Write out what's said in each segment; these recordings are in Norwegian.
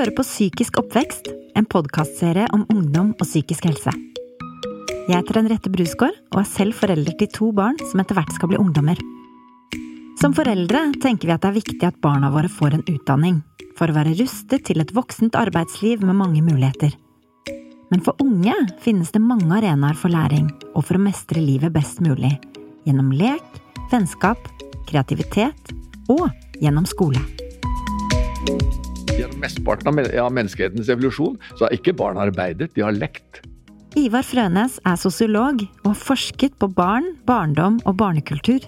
hører på Psykisk oppvekst, en podkastserie om ungdom og psykisk helse. Jeg heter Henriette Brusgaard og er selv forelder til to barn som etter hvert skal bli ungdommer. Som foreldre tenker vi at det er viktig at barna våre får en utdanning, for å være rustet til et voksent arbeidsliv med mange muligheter. Men for unge finnes det mange arenaer for læring og for å mestre livet best mulig. Gjennom lek, vennskap, kreativitet og gjennom skole. Mesteparten av menneskehetens evolusjon så har ikke barn arbeidet, de har lekt. Ivar Frønes er sosiolog og har forsket på barn, barndom og barnekultur.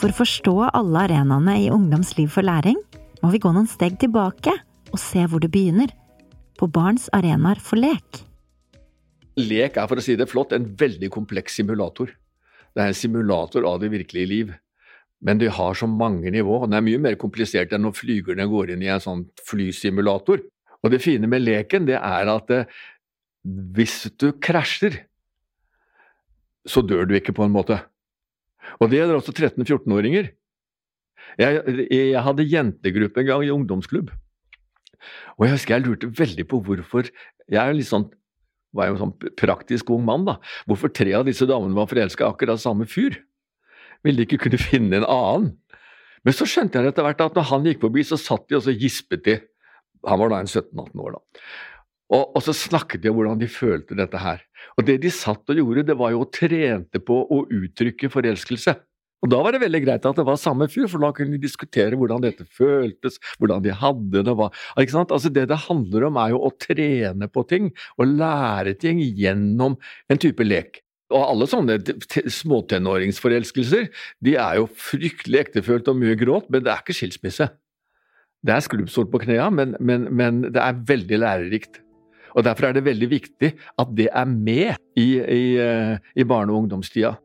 For å forstå alle arenaene i ungdoms liv for læring, må vi gå noen steg tilbake og se hvor det begynner. På barns arenaer for lek. Lek er, for å si det flott, en veldig kompleks simulator. Det er en simulator av det virkelige liv. Men de har så mange nivå, og den er mye mer komplisert enn når flygerne går inn i en sånn flysimulator. Og det fine med leken, det er at det, hvis du krasjer, så dør du ikke, på en måte. Og det gjelder også 13-14-åringer. Jeg, jeg, hadde jentegruppe en gang i ungdomsklubb. Og jeg husker jeg lurte veldig på hvorfor Jeg er litt sånn, var jo en sånn praktisk ung mann, da. Hvorfor tre av disse damene var forelska i akkurat samme fyr ville de ikke kunne finne en annen. Men så skjønte jeg etter hvert at når han gikk forbi, så satt de og så gispet de. Han var da en 17-18 år, da. Og, og, så snakket de om hvordan de følte dette her. Og det de satt og gjorde, det var jo å trente på å uttrykke forelskelse. Og da var det veldig greit at det var samme fyr, for da kunne de diskutere hvordan dette føltes, hvordan de hadde det. Var. Ikke sant? Altså Det det handler om, er jo å trene på ting, og lære ting gjennom en type lek. Og alle sånne småtenåringsforelskelser de er jo fryktelig ektefølt og mye gråt, men det er ikke skilsmisse. Det er skrubbsår på knærne, men, men, men, det er veldig lærerikt. Og Derfor er det veldig viktig at det er med i, i, eh, i barne- og ungdomstida.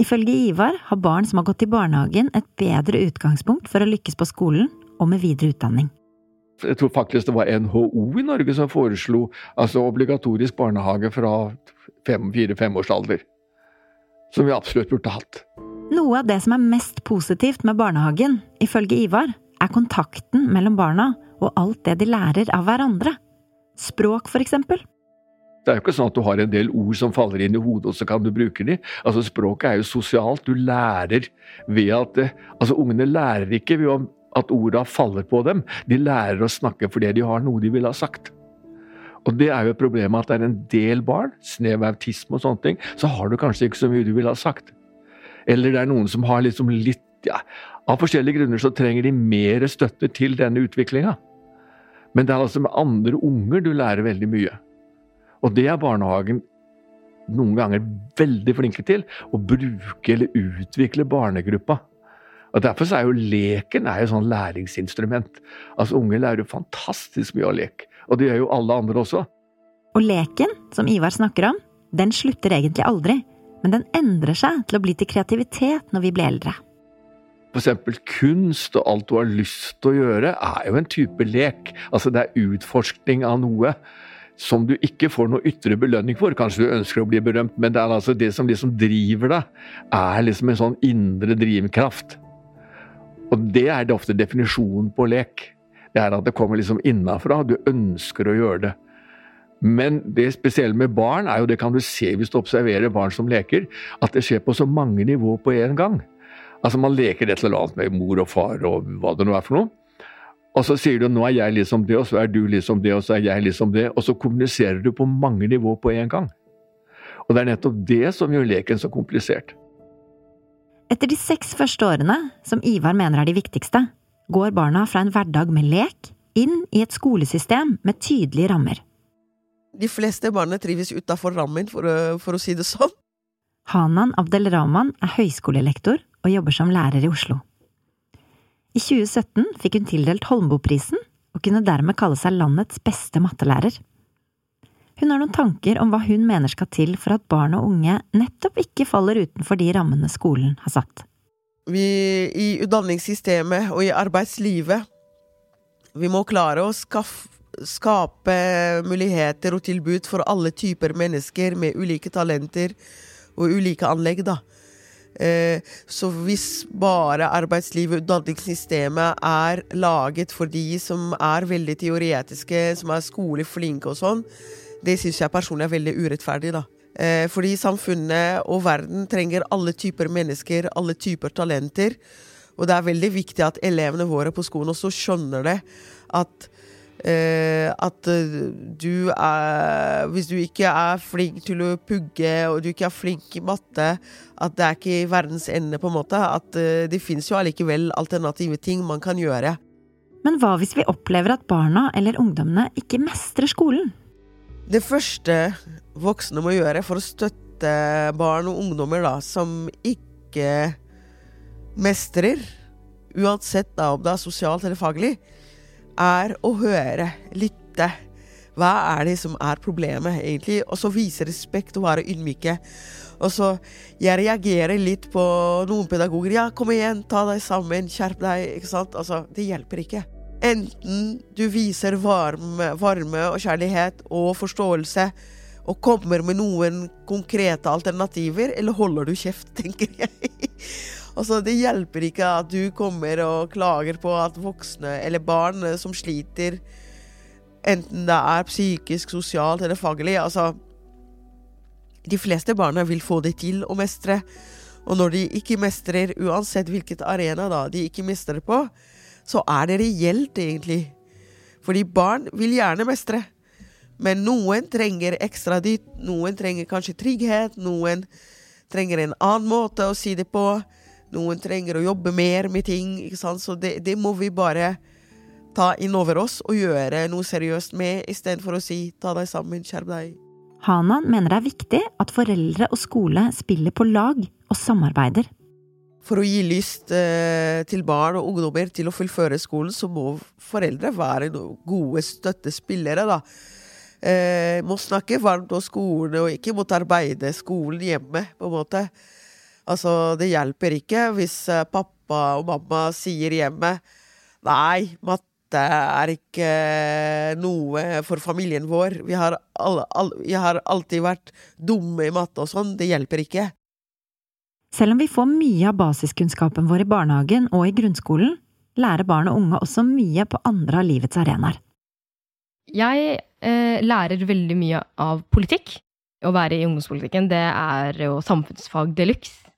Ifølge Ivar har barn som har gått i barnehagen et bedre utgangspunkt for å lykkes på skolen og med videre utdanning. Jeg tror faktisk det var NHO i Norge som foreslo altså obligatorisk barnehage fra fire-femårsalder. Som vi absolutt burde hatt. Noe av det som er mest positivt med barnehagen, ifølge Ivar, er kontakten mellom barna og alt det de lærer av hverandre. Språk, for eksempel. Det er jo ikke sånn at du har en del ord som faller inn i hodet, og så kan du bruke de. Altså, Språket er jo sosialt. Du lærer ved at eh, Altså, ungene lærer ikke ved at orda faller på dem. De lærer å snakke fordi de har noe de ville ha sagt. Og det er jo et problem at det er en del barn, snev autisme og sånne ting, så har du kanskje ikke så mye du ville ha sagt. Eller det er noen som har liksom litt ja, Av forskjellige grunner så trenger de mer støtte til denne utviklinga. Men det er altså med andre unger du lærer veldig mye. Og det er barnehagen noen ganger veldig flinke til. Å bruke eller utvikle barnegruppa og Derfor er jo leken er jo sånn læringsinstrument. Altså Unger lærer jo fantastisk mye av lek. Og det gjør jo alle andre også. Og leken, som Ivar snakker om, den slutter egentlig aldri. Men den endrer seg til å bli til kreativitet når vi blir eldre. For eksempel kunst og alt du har lyst til å gjøre, er jo en type lek. Altså det er utforskning av noe som du ikke får noe ytre belønning for. Kanskje du ønsker å bli berømt, men det er altså det som liksom driver deg, er liksom en sånn indre drivkraft. Og det er det ofte definisjonen på lek. Det er at det kommer liksom innafra. Du ønsker å gjøre det. Men det spesielle med barn er jo, det kan du se hvis du observerer barn som leker, at det skjer på så mange nivåer på en gang. Altså Man leker et eller annet med mor og far og hva det nå er for noe. Og så sier du 'nå er jeg liksom det, og så er du liksom det, og så er jeg liksom det'. Og så kommuniserer du på mange nivåer på en gang. Og det er nettopp det som gjør leken så komplisert. Etter de seks første årene, som Ivar mener er de viktigste, går barna fra en hverdag med lek inn i et skolesystem med tydelige rammer. De fleste barna trives utafor rammen, for, for, å si det sånn. Hanan Abdelrahman er høyskolelektor og jobber som lærer i Oslo. I 2017 fikk hun tildelt Holmboprisen, og kunne dermed kalle seg landets beste mattelærer. Hun har noen tanker om hva hun mener skal til for at barn og unge nettopp ikke faller utenfor de rammene skolen har satt. Vi i utdanningssystemet og i arbeidslivet, vi må klare å skaffe skape muligheter og tilbud for alle typer mennesker med ulike talenter og ulike anlegg, da. Eh, så hvis bare arbeidslivet og utdanningssystemet er laget for de som er veldig teoretiske, som er skoleflinke og sånn, det syns jeg personlig er veldig urettferdig, da. Eh, fordi samfunnet og verden trenger alle typer mennesker, alle typer talenter. Og det er veldig viktig at elevene våre på skolen også skjønner det. At eh, at uh, du er Hvis du ikke er flink til å pugge, og du ikke er flink i matte, at det er ikke verdens ende, på en måte. At eh, det fins jo allikevel alternative ting man kan gjøre. Men hva hvis vi opplever at barna eller ungdommene ikke mestrer skolen? Det første voksne må gjøre for å støtte barn og ungdommer da, som ikke mestrer, uansett da, om det er sosialt eller faglig, er å høre, lytte. Hva er det som er problemet, egentlig? Og så vise respekt og være ydmyke. Og så Jeg reagerer litt på noen pedagoger. Ja, kom igjen, ta deg sammen, skjerp deg. Ikke sant? Altså, det hjelper ikke. Enten du viser varme, varme og kjærlighet og forståelse og kommer med noen konkrete alternativer, eller holder du kjeft, tenker jeg. Altså, det hjelper ikke at du kommer og klager på at voksne eller barn som sliter, enten det er psykisk, sosialt eller faglig Altså, de fleste barna vil få det til å mestre. Og når de ikke mestrer, uansett hvilket arena da de ikke mestrer på, så er det reelt, egentlig. Fordi barn vil gjerne mestre. Men noen trenger ekstra dytt, noen trenger kanskje trygghet, noen trenger en annen måte å si det på. Noen trenger å jobbe mer med ting. ikke sant? Så det, det må vi bare ta inn over oss og gjøre noe seriøst med, istedenfor å si 'ta deg sammen, skjerp deg'. Hanan mener det er viktig at foreldre og skole spiller på lag og samarbeider. For å gi lyst eh, til barn og ungdommer til å fullføre skolen, så må foreldre være gode støttespillere, da. Eh, må snakke varmt om skolen, og ikke motarbeide skolen hjemme, på en måte. Altså, det hjelper ikke hvis eh, pappa og mamma sier hjemme Nei, matte er ikke eh, noe for familien vår. Har, alle, alle, vi har alltid vært dumme i matte og sånn. Det hjelper ikke. Selv om vi får mye av basiskunnskapen vår i barnehagen og i grunnskolen, lærer barn og unge også mye på andre av livets arenaer. Jeg eh, lærer veldig mye av politikk. Å være i ungdomspolitikken, det er jo samfunnsfag de luxe.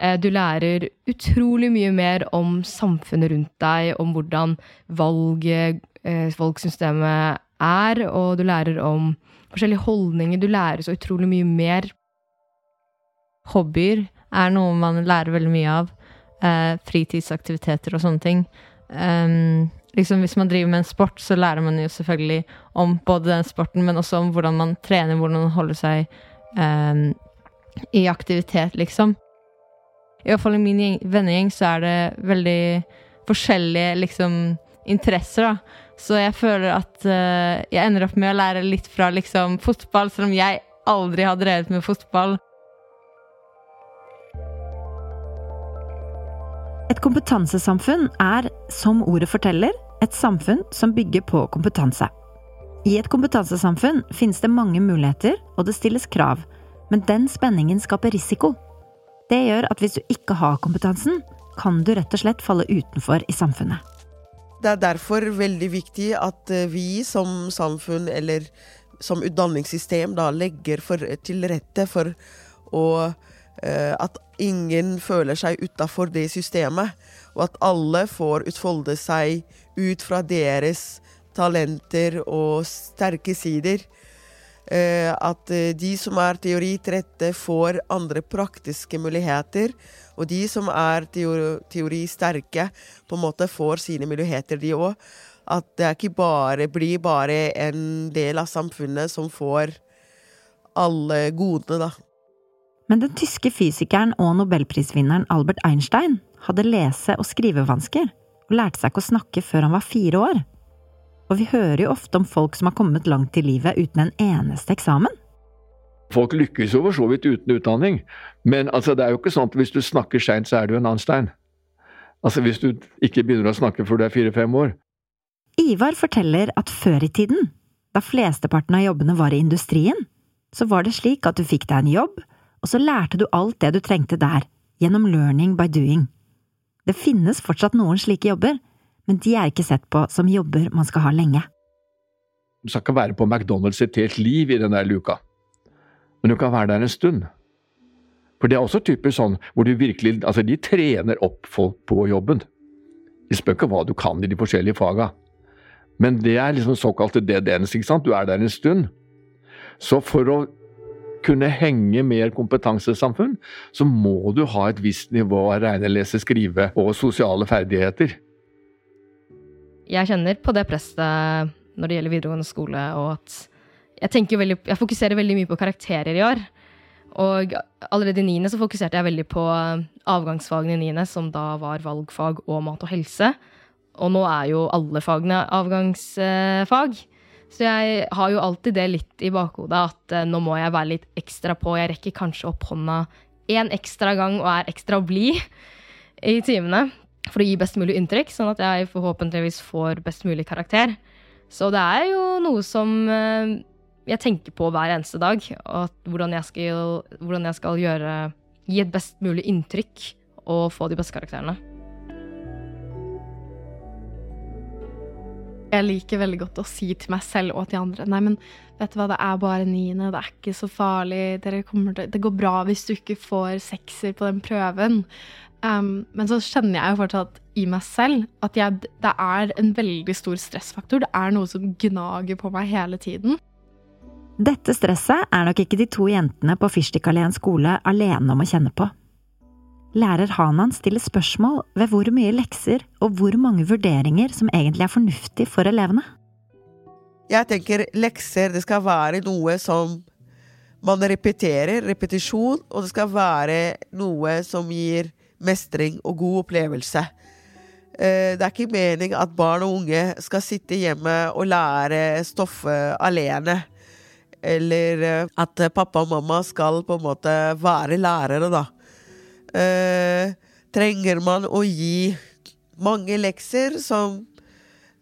Eh, du lærer utrolig mye mer om samfunnet rundt deg, om hvordan eh, valgsystemet er, og du lærer om forskjellige holdninger. Du lærer så utrolig mye mer. Hobbyer er noe man lærer veldig mye av. Eh, fritidsaktiviteter og sånne ting. Um, liksom Hvis man driver med en sport, så lærer man jo selvfølgelig om både den sporten, men også om hvordan man trener, hvordan man holder seg um, i aktivitet, liksom. I hvert fall i min vennegjeng så er det veldig forskjellige liksom interesser, da. Så jeg føler at uh, jeg ender opp med å lære litt fra liksom fotball, selv om jeg aldri har drevet med fotball. Et kompetansesamfunn er, som ordet forteller, et samfunn som bygger på kompetanse. I et kompetansesamfunn finnes det mange muligheter, og det stilles krav, men den spenningen skaper risiko. Det gjør at hvis du ikke har kompetansen, kan du rett og slett falle utenfor i samfunnet. Det er derfor veldig viktig at eh, vi som samfunn, eller som utdanningssystem, da legger for, til rette for å, at ingen føler seg utafor det systemet, og at alle får utfolde seg ut fra deres talenter og sterke sider. Eh, at eh, de som er teoritrette, får andre praktiske muligheter. Og de som er teoristerke, på en måte får sine muligheter, de òg. At det ikke bare blir bare en del av samfunnet som får alle godene, da. Men den tyske fysikeren og nobelprisvinneren Albert Einstein hadde lese- og skrivevansker, og lærte seg ikke å snakke før han var fire år. Og vi hører jo ofte om folk som har kommet langt i livet uten en eneste eksamen. Folk lykkes jo for så vidt uten utdanning, men altså, det er jo ikke sånn at hvis du snakker seint, så er du en Einstein. Altså hvis du ikke begynner å snakke før du er fire-fem år. Ivar forteller at før i tiden, da flesteparten av jobbene var i industrien, så var det slik at du fikk deg en jobb, og så lærte du alt det du trengte der, gjennom learning by doing. Det finnes fortsatt noen slike jobber, men de er ikke sett på som jobber man skal ha lenge. Du skal ikke være på McDonald's et helt liv i den der luka, men du kan være der en stund. For det er også typisk sånn hvor du virkelig Altså, de trener opp folk på jobben. De spør ikke hva du kan i de forskjellige faga. Men det er liksom såkalte DDNs, ikke sant. Du er der en stund. Så for å kunne henge med et kompetansesamfunn, så må du ha et visst nivå av regne, lese, skrive og sosiale ferdigheter. Jeg kjenner på det presset når det gjelder videregående skole, og at jeg, veldig, jeg fokuserer veldig mye på karakterer i år. Og allerede i niende så fokuserte jeg veldig på avgangsfagene i niende, som da var valgfag og mat og helse. Og nå er jo alle fagene avgangsfag. Så jeg har jo alltid det litt i bakhodet at uh, nå må jeg være litt ekstra på. Jeg rekker kanskje opp hånda én ekstra gang og er ekstra blid i timene for å gi best mulig inntrykk, sånn at jeg forhåpentligvis får best mulig karakter. Så det er jo noe som uh, jeg tenker på hver eneste dag. Hvordan jeg skal, hvordan jeg skal gjøre, gi et best mulig inntrykk og få de beste karakterene. Jeg liker veldig godt å si til meg selv og til andre Nei, men vet du hva, det er bare niende, det er ikke så farlig. Til, det går bra hvis du ikke får sekser på den prøven. Um, men så kjenner jeg jo fortsatt i meg selv at jeg, det er en veldig stor stressfaktor. Det er noe som gnager på meg hele tiden. Dette stresset er nok ikke de to jentene på Fyrstikkalleen skole alene om å kjenne på. Lærer Hanan stiller spørsmål ved hvor mye lekser og hvor mange vurderinger som egentlig er fornuftig for elevene. Jeg tenker lekser det skal være noe som man repeterer, repetisjon, og det skal være noe som gir mestring og god opplevelse. Eh, det er ikke mening at barn og unge skal sitte hjemme og lære stoffet alene. Eller eh, at pappa og mamma skal på en måte være lærere, da eh, trenger man å gi mange lekser som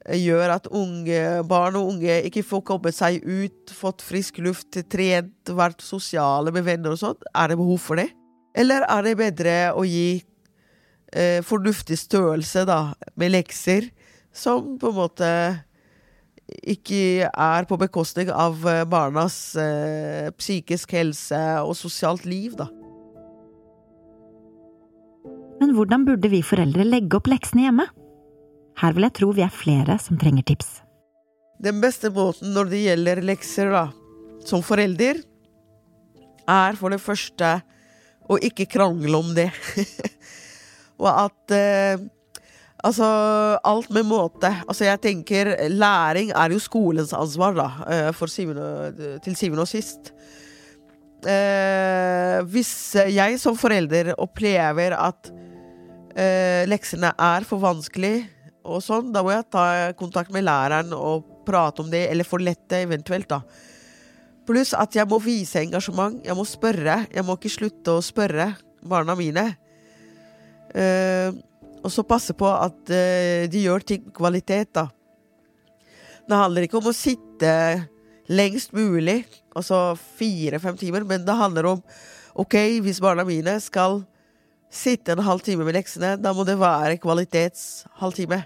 gjør at unge, barn og unge ikke får kommet seg ut, fått frisk luft, trent, vært sosiale med venner og sånn? Er det behov for det? Eller er det bedre å gi eh, fornuftig størrelse da, med lekser, som på en måte ikke er på bekostning av eh, barnas eh, psykisk helse og sosialt liv, da? Men hvordan burde vi foreldre legge opp leksene hjemme? Her vil jeg tro vi er flere som trenger tips. Den beste måten når det gjelder lekser, da, som forelder, er for det første å ikke krangle om det. Og at eh, Altså, alt med måte. Altså, jeg tenker læring er jo skolens ansvar, da, eh, syvende, til syvende og sist. Eh, hvis jeg som forelder opplever at eh, leksene er for vanskelig, og sånn, da må jeg ta kontakt med læreren og prate om det, eller for lette eventuelt, da. Pluss at jeg må vise engasjement. Jeg må spørre. Jeg må ikke slutte å spørre barna mine. Eh, og så passe på at eh, de gjør ting kvalitet, da. Det handler ikke om å sitte lengst mulig, altså fire-fem timer, men det handler om OK, hvis barna mine skal sitte en halvtime med leksene, da må det være kvalitetshalvtime.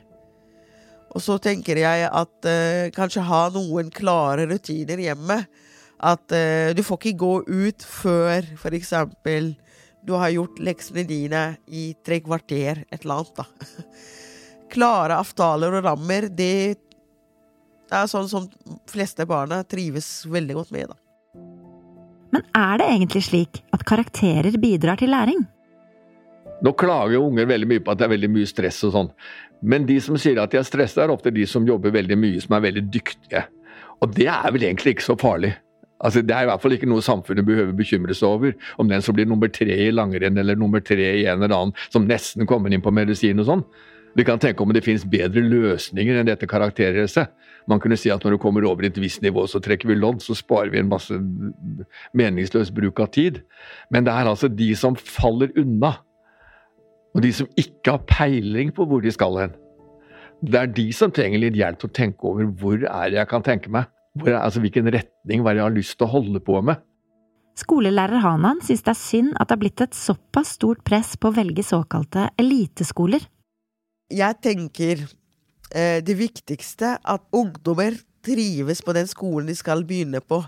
Og så tenker jeg at uh, kanskje ha noen klare rutiner hjemme. At uh, du får ikke gå ut før f.eks. du har gjort leksene dine i tre kvarter, et eller annet, da. Klare avtaler og rammer, det er sånn som fleste barna trives veldig godt med, da. Men er det egentlig slik at karakterer bidrar til læring? Nå klager jo unger veldig mye på at det er veldig mye stress og sånn. Men de som sier at de er stressa, er ofte de som jobber veldig mye, som er veldig dyktige. Og det er vel egentlig ikke så farlig. Altså, det er i hvert fall ikke noe samfunnet behøver bekymre seg over. Om den som blir nummer tre i langrenn eller nummer tre i en eller annen som nesten kommer inn på medisin og sånn. Vi kan tenke om det finnes bedre løsninger enn dette karakterracet. Man kunne si at når du kommer over et visst nivå, så trekker vi lodd, så sparer vi en masse meningsløs bruk av tid. Men det er altså de som faller unna, og de som ikke har peiling på hvor de skal hen. Det er de som trenger litt hjelp til å tenke over hvor er det jeg kan tenke meg. Er, altså Hvilken retning, hva er det jeg har lyst til å holde på med. Skolelærer Hanan synes det er synd at det har blitt et såpass stort press på å velge såkalte eliteskoler. Jeg tenker eh, det viktigste at ungdommer trives på den skolen de skal begynne på.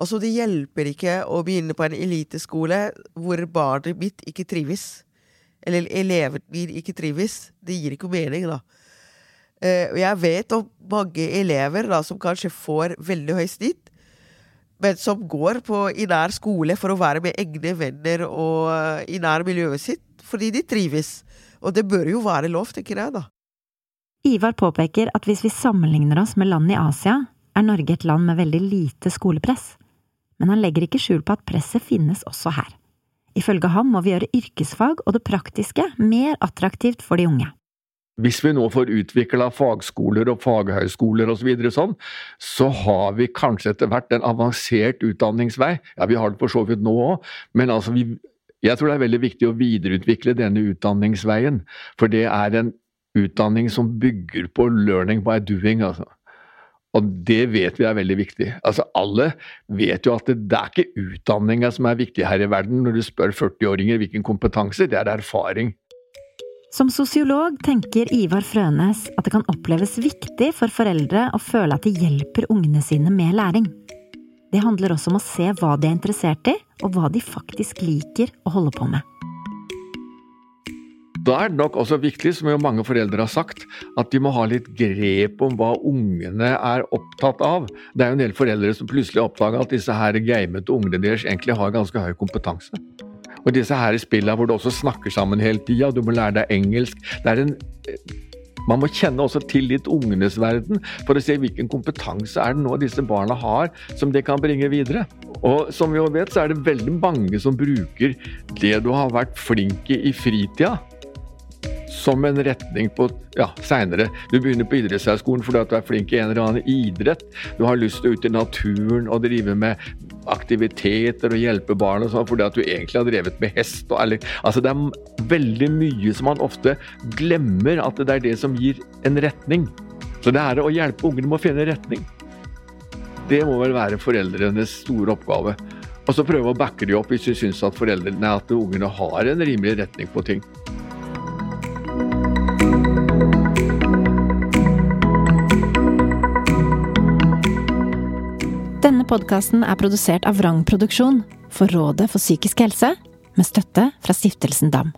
Altså, det hjelper ikke å begynne på en eliteskole hvor barnet mitt ikke trives. Eller elever mine ikke trives. Det gir ikke mening, da. Eh, og jeg vet om mange elever da, som kanskje får veldig høy snitt, men som går på, i nær skole for å være med egne venner og uh, i nær miljøet sitt, fordi de trives. Og det bør jo være lov, tenker jeg, da. Ivar påpeker at hvis vi sammenligner oss med land i Asia, er Norge et land med veldig lite skolepress. Men han legger ikke skjul på at presset finnes også her. Ifølge ham må vi gjøre yrkesfag og det praktiske mer attraktivt for de unge. Hvis vi nå får utvikla fagskoler og faghøyskoler osv. Så sånn, så har vi kanskje etter hvert en avansert utdanningsvei. Ja, vi har det for så vidt nå òg, men altså vi, jeg tror det er veldig viktig å videreutvikle denne utdanningsveien. For det er en utdanning som bygger på learning by doing. altså. Og det vet vi er veldig viktig. Altså Alle vet jo at det, det er ikke utdanninga som er viktig her i verden. Når du spør 40-åringer hvilken kompetanse, det er erfaring. Som sosiolog tenker Ivar Frønes at det kan oppleves viktig for foreldre å føle at de hjelper ungene sine med læring. Det handler også om å se hva de er interessert i, og hva de faktisk liker å holde på med. Da er det nok også viktig, som jo mange foreldre har sagt, at de må ha litt grep om hva ungene er opptatt av. Det er jo en del foreldre som plutselig oppdager at disse her gamete ungene deres egentlig har ganske høy kompetanse. Og disse her spillene hvor du også snakker sammen hele tida, du må lære deg engelsk. Det er en man må kjenne også til litt ungenes verden for å se hvilken kompetanse er det nå disse barna har som de kan bringe videre. Og som vi jo vet, så er det veldig mange som bruker det du har vært flink i i fritida, som en retning på ja, seinere. Du begynner på idrettshøyskolen fordi at du er flink i en eller annen idrett. Du har lyst til å ut i naturen og drive med aktiviteter og hjelpe barn og sånn fordi at du egentlig har drevet med hest. Og, eller, altså det er veldig mye som man ofte glemmer at det er det som gir en retning. Så det er å hjelpe ungene med å finne retning. Det må vel være foreldrenes store oppgave. Og så prøve å backe de opp hvis du syns at foreldrene, at ungene har en rimelig retning på ting. Podkasten er produsert av Vrang Produksjon for Rådet for psykisk helse, med støtte fra Stiftelsen DAM.